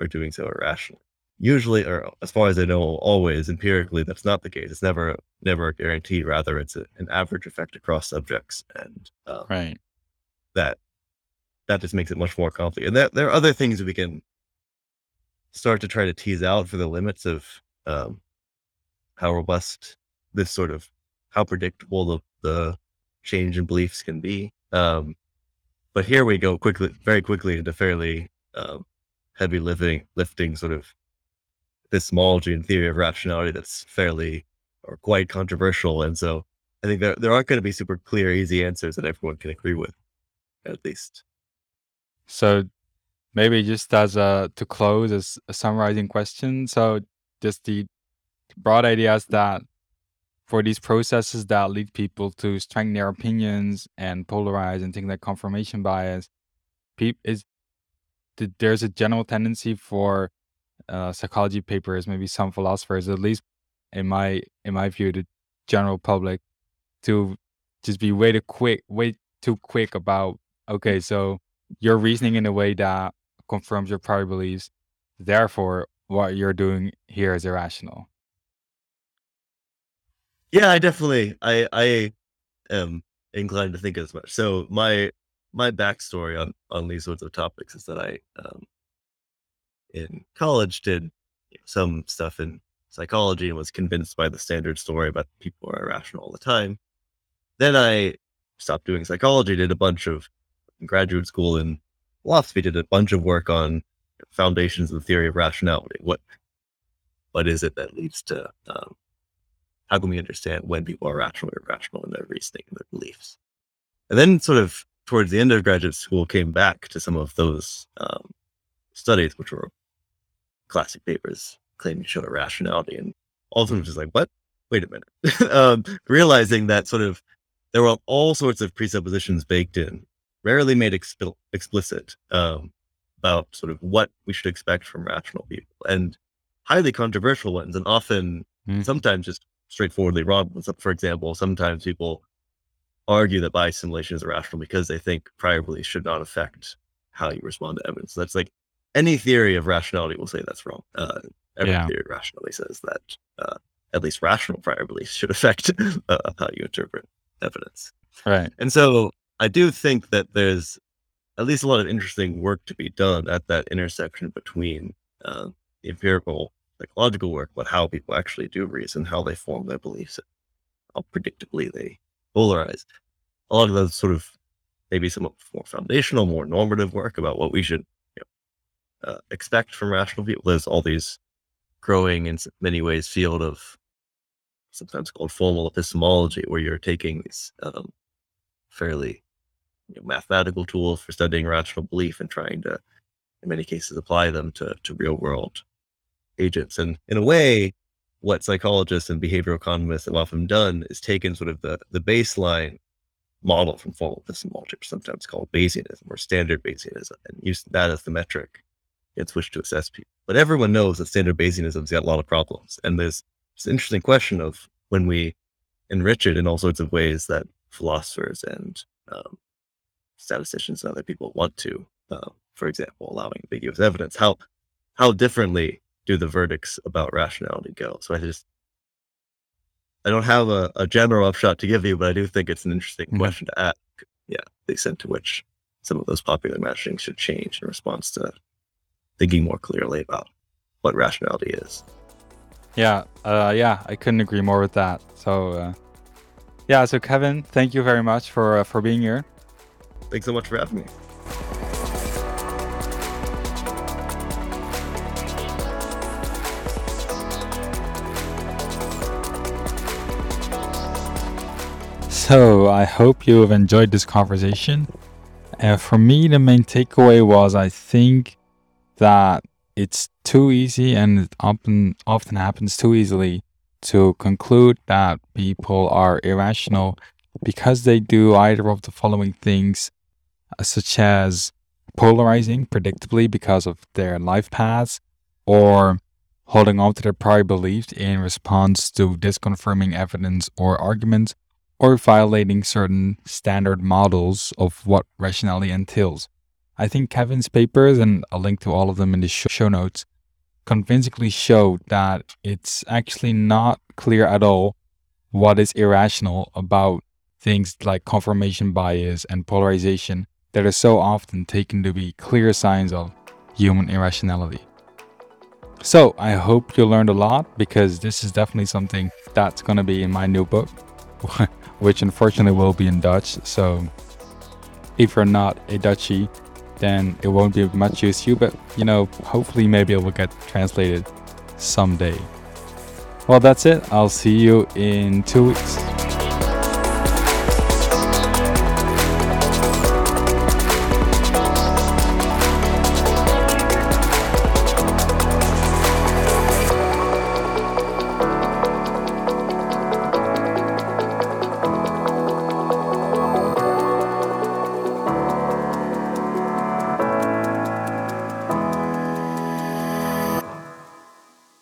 are doing so irrationally. Usually, or as far as I know, always empirically, that's not the case. It's never never a guarantee. Rather, it's a, an average effect across subjects, and um, right. that that just makes it much more complicated. And there, there are other things we can start to try to tease out for the limits of um, how robust this sort of how predictable the, the change in beliefs can be. Um, but here we go quickly, very quickly into fairly um, heavy lifting, lifting sort of epistemology and theory of rationality that's fairly or quite controversial. And so I think there, there aren't going to be super clear, easy answers that everyone can agree with, at least. So maybe just as a to close as a summarizing question. So just the broad ideas that for these processes that lead people to strengthen their opinions and polarize and things like confirmation bias, peop is there's a general tendency for uh, psychology papers, maybe some philosophers, at least in my in my view, the general public, to just be way too quick, way too quick about okay, so you're reasoning in a way that confirms your prior beliefs. Therefore, what you're doing here is irrational. Yeah, I definitely I I am inclined to think as much. So my my backstory on on these sorts of topics is that I um, in college did some stuff in psychology and was convinced by the standard story about people are irrational all the time. Then I stopped doing psychology, did a bunch of graduate school in philosophy, did a bunch of work on foundations of the theory of rationality. What what is it that leads to um, how can we understand when people are rational or irrational in their reasoning and their beliefs? And then sort of towards the end of graduate school came back to some of those um, studies, which were classic papers claiming to show irrationality. And them just like, what? Wait a minute. um, realizing that sort of there were all sorts of presuppositions baked in, rarely made exp- explicit um, about sort of what we should expect from rational people and highly controversial ones and often mm. sometimes just straightforwardly wrong. Ones. For example, sometimes people argue that bias assimilation is irrational because they think prior beliefs should not affect how you respond to evidence. So That's like any theory of rationality will say that's wrong. Uh, every yeah. theory rationally says that uh, at least rational prior beliefs should affect uh, how you interpret evidence. Right. And so I do think that there's at least a lot of interesting work to be done at that intersection between uh, the empirical psychological work, but how people actually do reason, how they form their beliefs, how predictably they polarize. A lot of those sort of maybe some more foundational, more normative work about what we should you know, uh, expect from rational people. There's all these growing, in many ways, field of sometimes called formal epistemology, where you're taking these um, fairly you know, mathematical tools for studying rational belief and trying to, in many cases, apply them to, to real world agents. And in a way, what psychologists and behavioral economists have often done is taken sort of the, the baseline model from formal epistemology, sometimes called Bayesianism or standard Bayesianism, and use that as the metric against which to assess people. But everyone knows that standard Bayesianism's got a lot of problems. And there's this interesting question of when we enrich it in all sorts of ways that philosophers and um, statisticians and other people want to, uh, for example, allowing ambiguous evidence, how how differently do the verdicts about rationality go? So I just I don't have a, a general upshot to give you, but I do think it's an interesting mm-hmm. question to ask. Yeah, the extent to which some of those popular messaging should change in response to thinking more clearly about what rationality is. Yeah, uh, yeah, I couldn't agree more with that. So, uh, yeah, so Kevin, thank you very much for uh, for being here. Thanks so much for having me. So I hope you have enjoyed this conversation. And for me, the main takeaway was I think that it's too easy and it often often happens too easily to conclude that people are irrational because they do either of the following things. uh, such as polarizing predictably because of their life paths, or holding on to their prior beliefs in response to disconfirming evidence or arguments, or violating certain standard models of what rationality entails. I think Kevin's papers, and a link to all of them in the show notes, convincingly show that it's actually not clear at all what is irrational about things like confirmation bias and polarization that are so often taken to be clear signs of human irrationality. So, I hope you learned a lot because this is definitely something that's going to be in my new book, which unfortunately will be in Dutch. So, if you're not a Dutchie, then it won't be of much use to you, but you know, hopefully, maybe it will get translated someday. Well, that's it. I'll see you in two weeks.